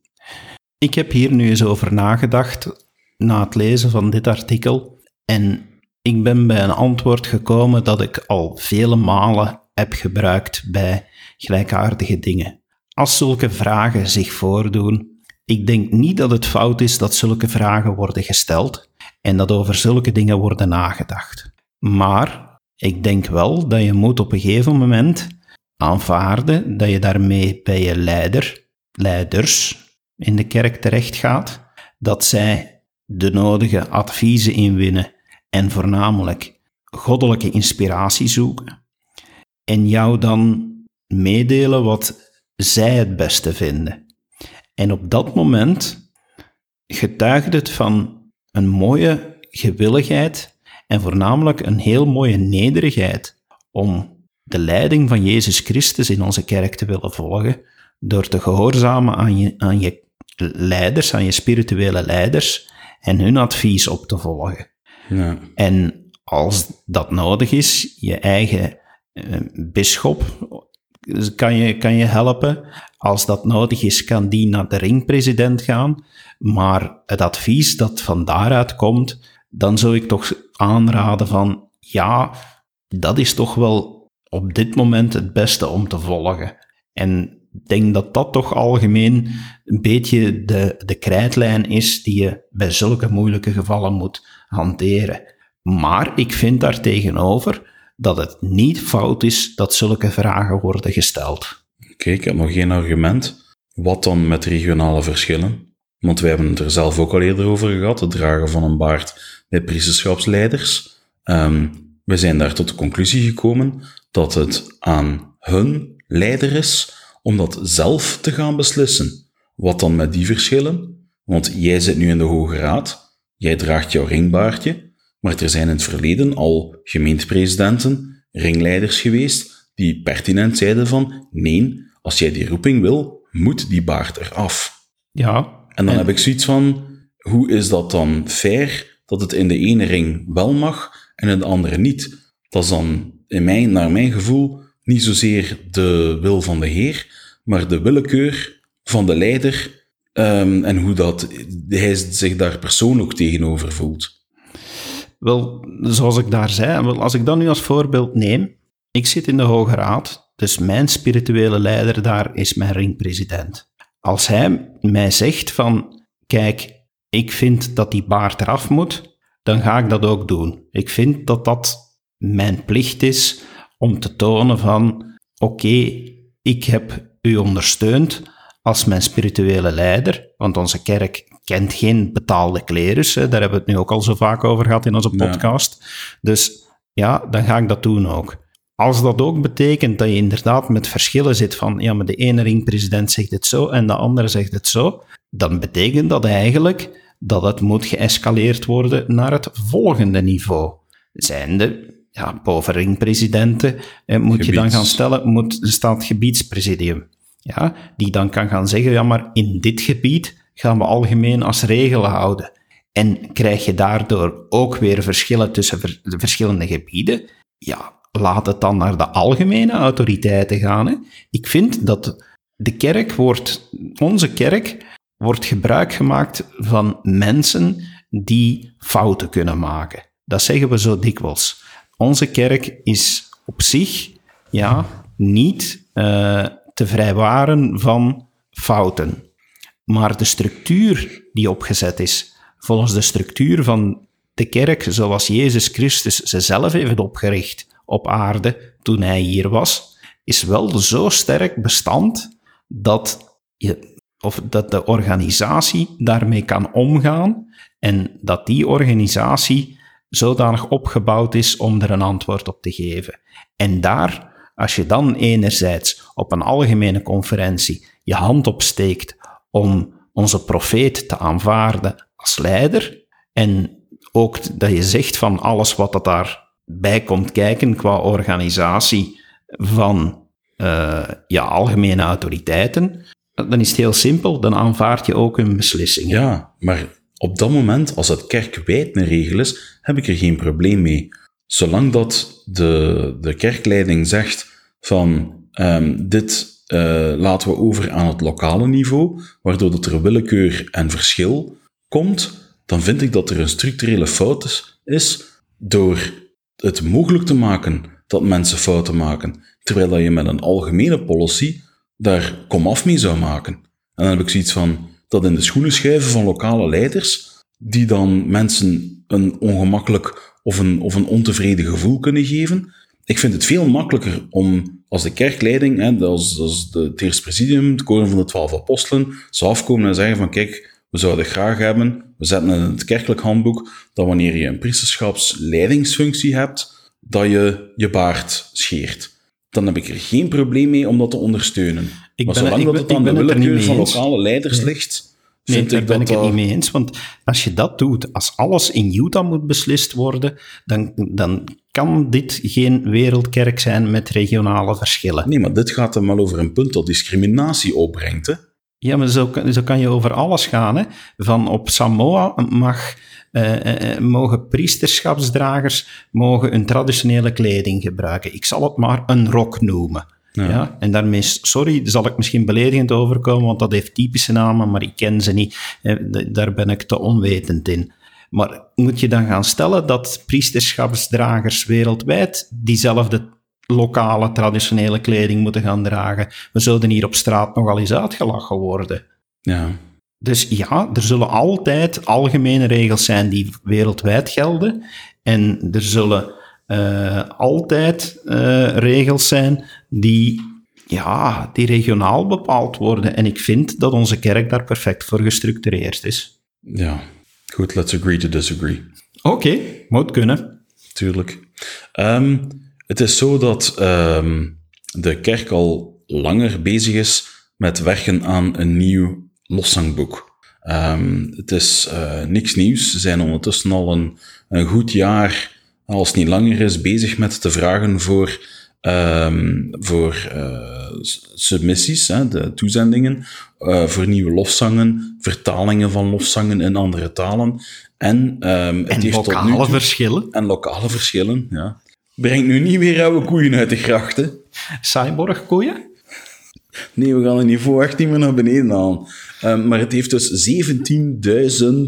Ik heb hier nu eens over nagedacht na het lezen van dit artikel. En ik ben bij een antwoord gekomen dat ik al vele malen heb gebruikt bij gelijkaardige dingen. Als zulke vragen zich voordoen, ik denk niet dat het fout is dat zulke vragen worden gesteld en dat over zulke dingen worden nagedacht. Maar ik denk wel dat je moet op een gegeven moment aanvaarden dat je daarmee bij je leider, leiders in de kerk terecht gaat, dat zij de nodige adviezen inwinnen en voornamelijk goddelijke inspiratie zoeken en jou dan meedelen wat zij het beste vinden. En op dat moment getuigt het van een mooie gewilligheid en voornamelijk een heel mooie nederigheid om de leiding van Jezus Christus in onze kerk te willen volgen, door te gehoorzamen aan je, aan je leiders, aan je spirituele leiders en hun advies op te volgen. Ja, En als dat nodig is, je eigen eh, bisschop kan je, kan je helpen. Als dat nodig is, kan die naar de ringpresident gaan. Maar het advies dat van daaruit komt, dan zou ik toch aanraden van, ja, dat is toch wel op dit moment het beste om te volgen. En denk dat dat toch algemeen een beetje de, de krijtlijn is die je bij zulke moeilijke gevallen moet hanteren. Maar ik vind daartegenover dat het niet fout is dat zulke vragen worden gesteld. Oké, ik heb nog geen argument. Wat dan met regionale verschillen? Want wij hebben het er zelf ook al eerder over gehad, het dragen van een baard bij priesterschapsleiders. Um, we zijn daar tot de conclusie gekomen dat het aan hun leider is om dat zelf te gaan beslissen. Wat dan met die verschillen? Want jij zit nu in de Hoge Raad, jij draagt jouw ringbaardje, maar er zijn in het verleden al gemeentepresidenten, ringleiders geweest, die pertinent zeiden van, nee, als jij die roeping wil, moet die baard eraf. Ja. En dan heb ik zoiets van, hoe is dat dan fair dat het in de ene ring wel mag en in de andere niet? Dat is dan, in mijn, naar mijn gevoel, niet zozeer de wil van de Heer, maar de willekeur van de leider um, en hoe dat hij zich daar persoonlijk tegenover voelt. Wel, zoals ik daar zei, wel, als ik dat nu als voorbeeld neem, ik zit in de Hoge Raad, dus mijn spirituele leider daar is mijn ringpresident. Als hij mij zegt van, kijk, ik vind dat die baard eraf moet, dan ga ik dat ook doen. Ik vind dat dat mijn plicht is om te tonen van, oké, ik heb u ondersteund als mijn spirituele leider, want onze kerk kent geen betaalde klerus, daar hebben we het nu ook al zo vaak over gehad in onze podcast. Dus ja, dan ga ik dat doen ook. Als dat ook betekent dat je inderdaad met verschillen zit van, ja, maar de ene ringpresident zegt het zo en de andere zegt het zo, dan betekent dat eigenlijk dat het moet geëscaleerd worden naar het volgende niveau. Zijnde, ja, boven ringpresidenten eh, moet je dan gaan stellen, moet, staat gebiedspresidium. Ja, die dan kan gaan zeggen, ja, maar in dit gebied gaan we algemeen als regel houden. En krijg je daardoor ook weer verschillen tussen de verschillende gebieden? Ja, laat het dan naar de algemene autoriteiten gaan. Hè. Ik vind dat de kerk wordt, onze kerk, wordt gebruik gemaakt van mensen die fouten kunnen maken. Dat zeggen we zo dikwijls. Onze kerk is op zich ja, niet uh, te vrijwaren van fouten. Maar de structuur die opgezet is, volgens de structuur van de kerk zoals Jezus Christus ze zelf heeft opgericht op aarde toen hij hier was, is wel zo sterk bestand dat, je, of dat de organisatie daarmee kan omgaan en dat die organisatie zodanig opgebouwd is om er een antwoord op te geven. En daar, als je dan enerzijds op een algemene conferentie je hand opsteekt om onze profeet te aanvaarden als leider, en ook dat je zegt van alles wat dat daarbij komt kijken qua organisatie van uh, ja, algemene autoriteiten, dan is het heel simpel, dan aanvaard je ook een beslissing. Ja, maar op dat moment, als het kerkwijd een regel is, heb ik er geen probleem mee. Zolang dat de, de kerkleiding zegt van um, dit uh, laten we over aan het lokale niveau, waardoor dat er willekeur en verschil komt, dan vind ik dat er een structurele fout is door het mogelijk te maken dat mensen fouten maken, terwijl dat je met een algemene policy daar komaf mee zou maken. En dan heb ik zoiets van, dat in de schoenen schuiven van lokale leiders, die dan mensen een ongemakkelijk of een, of een ontevreden gevoel kunnen geven. Ik vind het veel makkelijker om als de kerkleiding, hè, als, als het Eerste Presidium, het koren van de Twaalf Apostelen, zou afkomen en zeggen van kijk, we zouden graag hebben, we zetten in het kerkelijk handboek, dat wanneer je een priesterschapsleidingsfunctie hebt, dat je je baard scheert. Dan heb ik er geen probleem mee om dat te ondersteunen. Ik maar ben, zolang dat het aan de willekeur van lokale leiders ligt, Nee, daar ben ik het niet mee eens. Want als je dat doet, als alles in Utah moet beslist worden, dan, dan kan dit geen wereldkerk zijn met regionale verschillen. Nee, maar dit gaat er maar over een punt dat discriminatie opbrengt. Hè? Ja, maar zo, zo kan je over alles gaan. Hè? Van op Samoa mag, eh, eh, mogen priesterschapsdragers mogen een traditionele kleding gebruiken. Ik zal het maar een rok noemen. Ja. En daarmee, sorry, zal ik misschien beledigend overkomen, want dat heeft typische namen, maar ik ken ze niet. Daar ben ik te onwetend in. Maar moet je dan gaan stellen dat priesterschapsdragers wereldwijd diezelfde lokale traditionele kleding moeten gaan dragen? We zouden hier op straat nogal eens uitgelachen worden. Ja. Dus ja, er zullen altijd algemene regels zijn die wereldwijd gelden. En er zullen eh, altijd eh, regels zijn die, ja, die regionaal bepaald worden. En ik vind dat onze kerk daar perfect voor gestructureerd is. Ja, goed, let's agree to disagree. Oké, moet kunnen. Tuurlijk. Ehm, het is zo dat ehm, de kerk al langer bezig is met werken aan een nieuw loszangboek. Ehm, het is uh, niks nieuws. Ze zijn ondertussen al een, een goed jaar, als het niet langer is, bezig met te vragen voor, um, voor uh, submissies, hè, de toezendingen, uh, voor nieuwe lofzangen, vertalingen van lofzangen in andere talen. En, um, het en heeft lokale tot nu toe, verschillen. En lokale verschillen, ja. Brengt nu niet weer oude koeien uit de grachten. Cyborg-koeien? Nee, we gaan het niveau echt niet meer naar beneden halen. Um, maar het heeft dus 17.000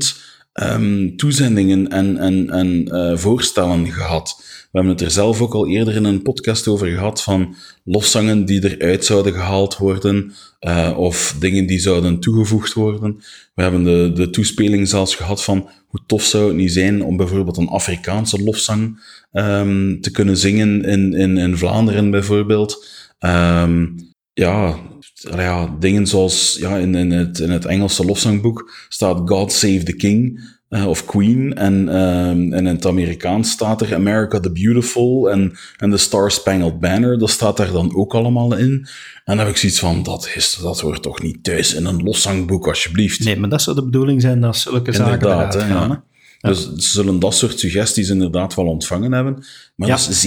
um, toezendingen en, en, en uh, voorstellen gehad. We hebben het er zelf ook al eerder in een podcast over gehad van lofzangen die eruit zouden gehaald worden uh, of dingen die zouden toegevoegd worden. We hebben de, de toespeling zelfs gehad van hoe tof zou het niet zijn om bijvoorbeeld een Afrikaanse lofzang um, te kunnen zingen in, in, in Vlaanderen bijvoorbeeld. Um, ja, ja, dingen zoals ja, in, in, het, in het Engelse lofzangboek staat God Save the King uh, of Queen. En, um, en in het Amerikaans staat er America the Beautiful en, en The Star Spangled Banner. Dat staat daar dan ook allemaal in. En dan heb ik zoiets van, dat, is, dat hoort toch niet thuis in een loszangboek, alsjeblieft. Nee, maar dat zou de bedoeling zijn dat zulke zaken Inderdaad, eruit hè, gaan. ja. Dus ze zullen dat soort suggesties inderdaad wel ontvangen hebben. Maar Ja. dat is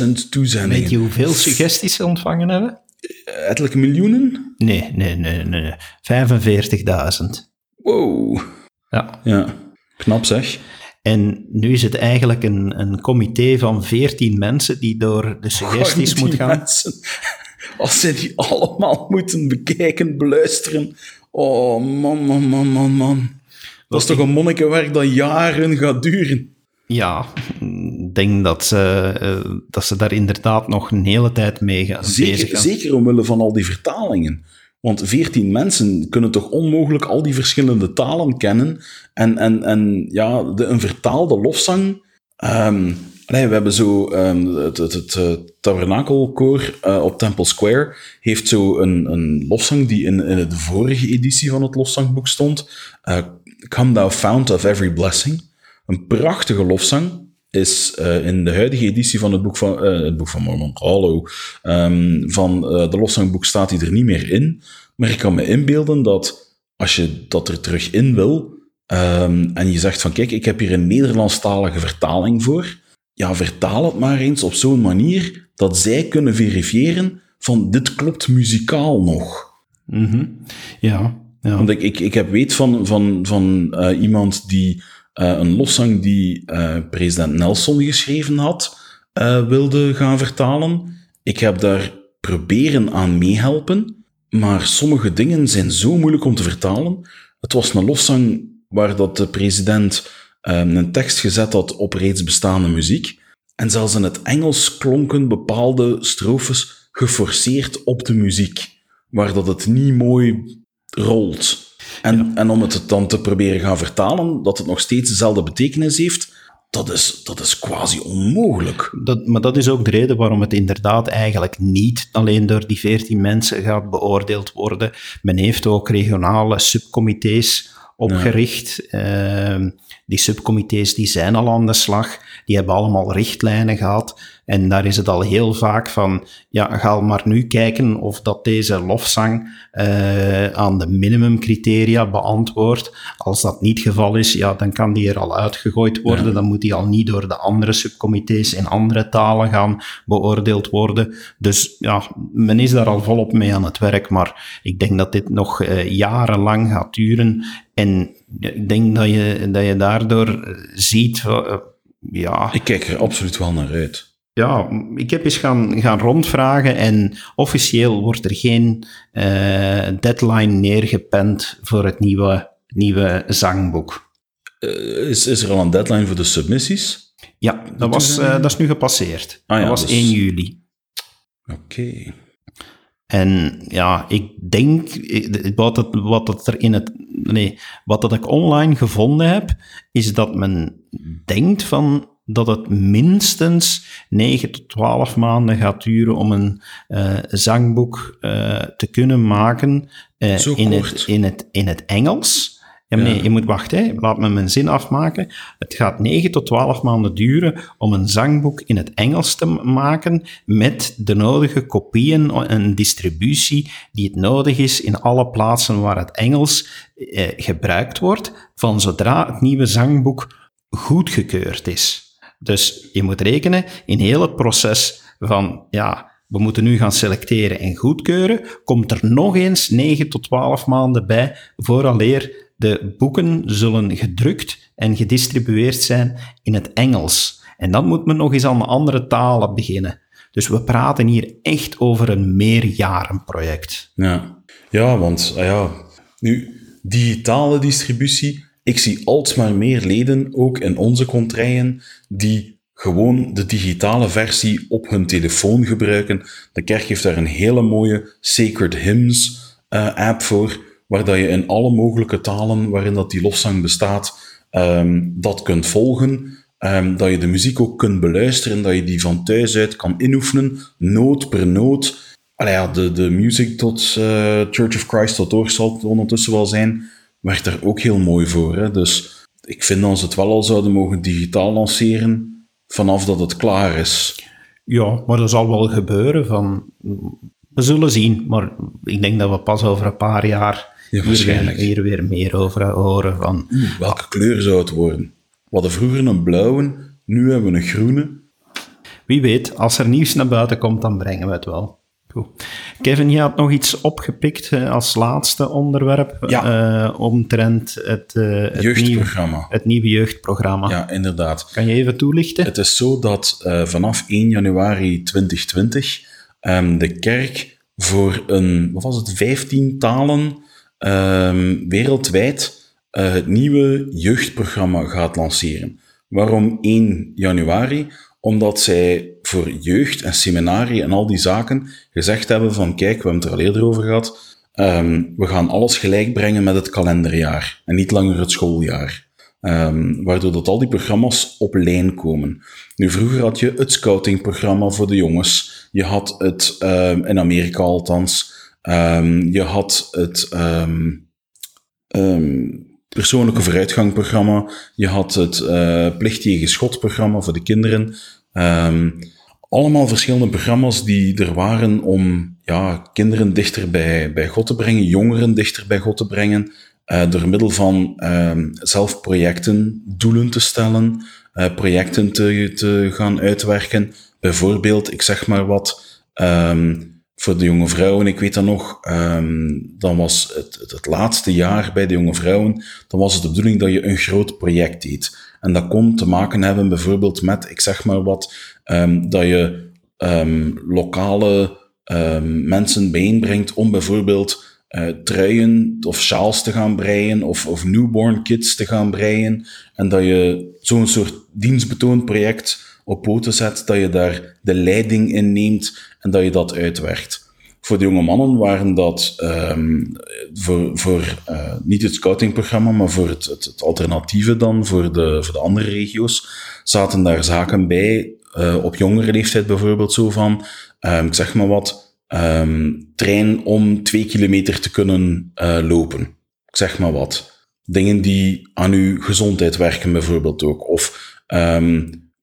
17.000 toezendingen. Weet je hoeveel suggesties ze ontvangen hebben? Ettelijke miljoenen? Nee, nee, nee, nee. 45.000. Wow. Ja. Ja, knap zeg. En nu is het eigenlijk een, een comité van 14 mensen die door de suggesties Die moet gaan. mensen, als ze die allemaal moeten bekijken, beluisteren. Oh, man, man, man, man, man. Dat is toch een monnikenwerk dat jaren gaat duren. Ja, ik denk dat ze, eh, dat ze daar inderdaad nog een hele tijd mee gaan Zeker, zeker omwille van al die vertalingen. Want veertien mensen kunnen toch onmogelijk al die verschillende talen kennen. En, en, en ja, de, een vertaalde lofzang. ehm, allee, we hebben zo ehm, het, het, het eh, tabernakelkoor eh, op Temple Square heeft zo een, een lofzang die in, in de vorige editie van het lofzangboek stond. Come thou fount of every blessing. Een prachtige lofzang is eh, in de huidige editie van het boek van, eh, het boek van Mormon, hallo, ehm, van eh, de loszangboek staat hij er niet meer in. Maar ik kan me inbeelden dat als je dat er terug in wil, ehm, en je zegt van kijk, ik heb hier een Nederlandstalige vertaling voor, ja, vertaal het maar eens op zo'n manier dat zij kunnen verifiëren van dit klopt muzikaal nog. Mhm. Ja, ja. Want ik, ik, ik heb weet van, van, van iemand die een loszang die eh, president Nelson geschreven had, eh, wilde gaan vertalen. Ik heb daar proberen aan meehelpen, maar sommige dingen zijn zo moeilijk om te vertalen. Het was een loszang waar dat de president eh, een tekst gezet had op reeds bestaande muziek. En zelfs in het Engels klonken bepaalde strofes geforceerd op de muziek, waar dat het niet mooi rolt. En, en om het dan te proberen gaan vertalen, dat het nog steeds dezelfde betekenis heeft, dat is, dat is quasi onmogelijk. Dat, maar dat is ook de reden waarom het inderdaad eigenlijk niet alleen door die 14 mensen gaat beoordeeld worden. Men heeft ook regionale subcomité's opgericht. Ehm, die subcomité's die zijn al aan de slag. Die hebben allemaal richtlijnen gehad. En daar is het al heel vaak van, ja, ga maar nu kijken of dat deze lofzang eh, aan de minimumcriteria beantwoordt. Als dat niet het geval is, ja, dan kan die er al uitgegooid worden. Dan moet die al niet door de andere subcomité's in andere talen gaan beoordeeld worden. Dus ja, men is daar al volop mee aan het werk. Maar ik denk dat dit nog eh, jarenlang gaat duren. En ik denk dat je, dat je daardoor ziet, eh, ja, Ik kijk er absoluut wel naar uit. ja, ik heb eens gaan, gaan rondvragen en officieel wordt er geen eh, deadline neergepend voor het nieuwe, nieuwe zangboek. Eh, is, is er al een deadline voor de submissies? Ja, dat, was, dat is nu gepasseerd. Ah ja, dat was dus- 1 juli. Oké. En ja, ik denk, wat, het, wat het er in het, nee, wat dat ik online gevonden heb, is dat men denkt van, dat het minstens 9 tot 12 maanden gaat duren om een uh, zangboek uh, te kunnen maken uh, in, het, in, het, in het Engels. Ja, nee, je moet wachten, hè. laat me mijn zin afmaken. Het gaat 9 tot 12 maanden duren om een zangboek in het Engels te maken met de nodige kopieën en distributie die het nodig is in alle plaatsen waar het Engels eh, gebruikt wordt, van zodra het nieuwe zangboek goedgekeurd is. Dus je moet rekenen, in heel het proces van, ja, we moeten nu gaan selecteren en goedkeuren, komt er nog eens 9 tot 12 maanden bij vooraleer de boeken zullen gedrukt en gedistribueerd zijn in het Engels. En dan moet men nog eens aan andere talen beginnen. Dus we praten hier echt over een meerjarenproject. Ja, ja want ah ja, nu, digitale distributie, ik zie alsmaar meer leden, ook in onze contraien, die gewoon de digitale versie op hun telefoon gebruiken. De kerk heeft daar een hele mooie Sacred Hymns uh, app voor, waar dat je in alle mogelijke talen waarin dat die lofzang bestaat, um, dat kunt volgen. Um, dat je de muziek ook kunt beluisteren, dat je die van thuis uit kan inoefenen, noot per noot. Allee, de, de music.church uh, Church of Christ.org zal het ondertussen wel zijn, werkt daar ook heel mooi voor. Hè? Dus ik vind dat ze het wel al zouden mogen digitaal lanceren, vanaf dat het klaar is. Ja, maar dat zal wel gebeuren. Van, we zullen zien, maar ik denk dat we pas over een paar jaar ja, hier, hier, weer meer over horen. Van, welke kleur zou het worden? We hadden vroeger een blauwe, nu hebben we een groene. Wie weet, als er nieuws naar buiten komt, dan brengen we het wel. Goed. Kevin, je had nog iets opgepikt als laatste onderwerp ja. uh, omtrent het, uh, het, jeugdprogramma. Het nieuwe jeugdprogramma. Ja, inderdaad. Kan je even toelichten? Het is zo dat uh, vanaf 1 januari 2020 um, de kerk voor een, wat was het, 15 talen um, wereldwijd het nieuwe jeugdprogramma gaat lanceren. Waarom 1 januari? Omdat zij voor jeugd en seminarie en al die zaken gezegd hebben van kijk, we hebben het er al eerder over gehad, um, we gaan alles gelijk brengen met het kalenderjaar en niet langer het schooljaar. Um, waardoor dat al die programma's op lijn komen. Nu, vroeger had je het scoutingprogramma voor de jongens. Je had het, in Amerika althans, je had het persoonlijke vooruitgangprogramma. Je had het uh, plicht tegen schotprogramma voor de kinderen. Um, allemaal verschillende programma's die er waren om ja, kinderen dichter bij, bij God te brengen, jongeren dichter bij God te brengen, uh, door middel van um, zelf projecten, doelen te stellen, uh, projecten te, te gaan uitwerken. Bijvoorbeeld, ik zeg maar wat, um, voor de jonge vrouwen, ik weet dat nog, um, dan was het, het, laatste jaar bij de jonge vrouwen, dan was het de bedoeling dat je een groot project deed. En dat kon te maken hebben bijvoorbeeld met, ik zeg maar wat, um, dat je um, lokale mensen bijeenbrengt om bijvoorbeeld uh, truien of sjaals te gaan breien of, of newborn kits te gaan breien. En dat je zo'n soort dienstbetoond project op poten zet, dat je daar de leiding in neemt en dat je dat uitwerkt. Voor de jonge mannen waren dat um, voor, voor uh, niet het scoutingprogramma, maar voor het, het, alternatieve dan, voor de, voor de andere regio's, zaten daar zaken bij, uh, op jongere leeftijd bijvoorbeeld zo van, um, ik zeg maar wat, um, trein om twee kilometer te kunnen uh, lopen. Ik zeg maar wat. Dingen die aan uw gezondheid werken bijvoorbeeld ook. Of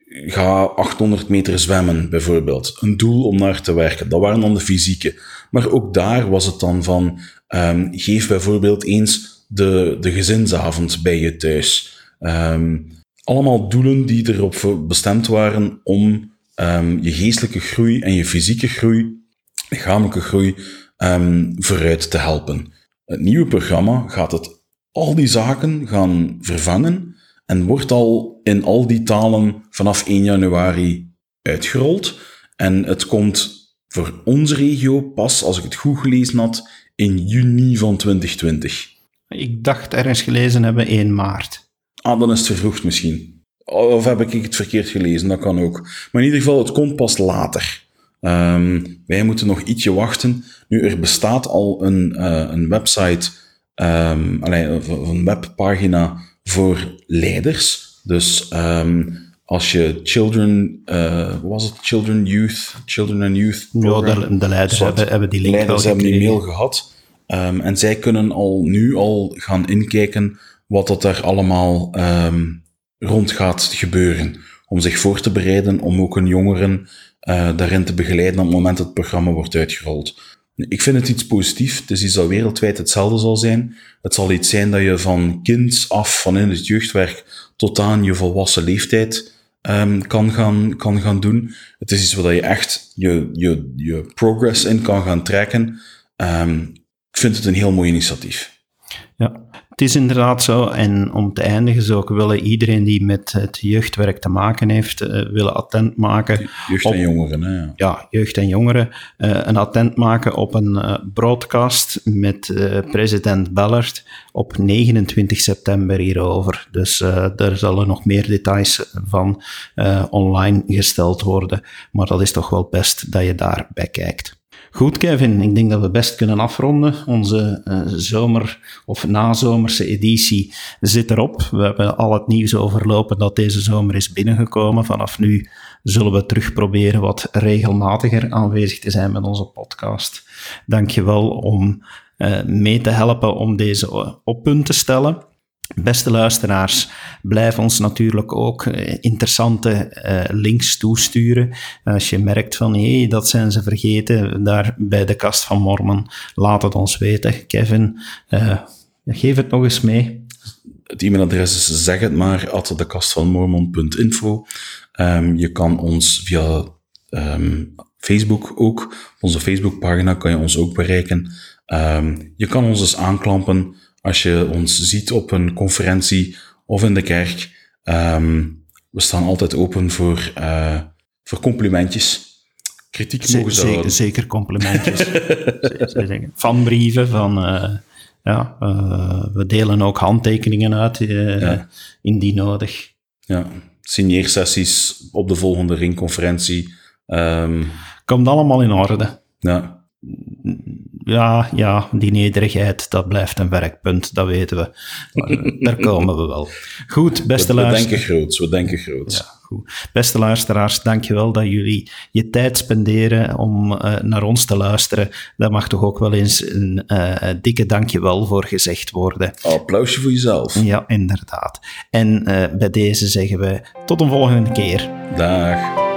ga 800 meter zwemmen, bijvoorbeeld. Een doel om naar te werken. Dat waren dan de fysieke. Maar ook daar was het dan van, um, geef bijvoorbeeld eens de, de gezinsavond bij je thuis. Um, allemaal doelen die erop bestemd waren om um, je geestelijke groei en je fysieke groei, lichamelijke groei, vooruit te helpen. Het nieuwe programma gaat het al die zaken gaan vervangen en wordt al in al die talen vanaf 1 januari uitgerold. En het komt voor onze regio pas, als ik het goed gelezen had, in juni van 2020. Ik dacht ergens gelezen hebben 1 maart. Ah, dan is het vervroegd misschien. Of heb ik het verkeerd gelezen, dat kan ook. Maar in ieder geval, het komt pas later. Um, wij moeten nog ietsje wachten. Nu, er bestaat al een, uh, een website, um, een webpagina voor leiders. Dus um, als je children, uh, wat was het? Children, youth, children and youth. Ja, de, de leiders hebben, hebben die link leiders hebben die mail gehad. Um, en zij kunnen al nu al gaan inkijken wat dat er allemaal um, rond gaat gebeuren. Om zich voor te bereiden, om ook een jongeren uh, daarin te begeleiden op het moment dat het programma wordt uitgerold. Ik vind het iets positiefs. Het is iets dat wereldwijd hetzelfde zal zijn. Het zal iets zijn dat je van kind af, van in het jeugdwerk, tot aan je volwassen leeftijd um, kan, gaan, kan gaan doen. Het is iets waar je echt je, je, je progress in kan gaan trekken. Um, ik vind het een heel mooi initiatief. Het is inderdaad zo. En om te eindigen zou ik willen iedereen die met het jeugdwerk te maken heeft, uh, willen attent maken. Jeugd en op, jongeren, hè? Ja. ja, jeugd en jongeren. Uh, een attent maken op een uh, broadcast met president Ballard op 29 september hierover. Dus daar zullen nog meer details van online gesteld worden. Maar dat is toch wel best dat je daarbij kijkt. Goed, Kevin. Ik denk dat we best kunnen afronden. Onze uh, zomer- of nazomerse editie zit erop. We hebben al het nieuws overlopen dat deze zomer is binnengekomen. Vanaf nu zullen we terug proberen wat regelmatiger aanwezig te zijn met onze podcast. Dank je wel om uh, mee te helpen om deze op punt te stellen. Beste luisteraars, blijf ons natuurlijk ook interessante uh, links toesturen. Als je merkt van, hé, hey, dat zijn ze vergeten daar bij de kast van Mormon, laat het ons weten. Kevin, uh, geef het nog eens mee. Het e-mailadres is zeg het maar, at dekastvanmormon.info. Um, je kan ons via um, Facebook ook, onze Facebookpagina kan je ons ook bereiken. Um, je kan ons dus aanklampen als je ons ziet op een conferentie of in de kerk. Um, we staan altijd open voor, uh, voor complimentjes. Kritiek mogen ze zeker, zeker complimentjes. van brieven, van... Uh, ja, uh, we delen ook handtekeningen uit, ja. indien nodig. Ja, signeersessies op de volgende ringconferentie. Um, Komt allemaal in orde. Ja ja, ja, die nederigheid, dat blijft een werkpunt, dat weten we. Maar daar komen we wel. Goed, beste we, we luisteraars. We denken groots, we denken groots. Ja, goed. Beste luisteraars, dankjewel dat jullie je tijd spenderen om uh, naar ons te luisteren. Daar mag toch ook wel eens een uh, dikke dankjewel voor gezegd worden. Applausje voor jezelf. Ja, inderdaad. En uh, bij deze zeggen we tot een volgende keer. Dag.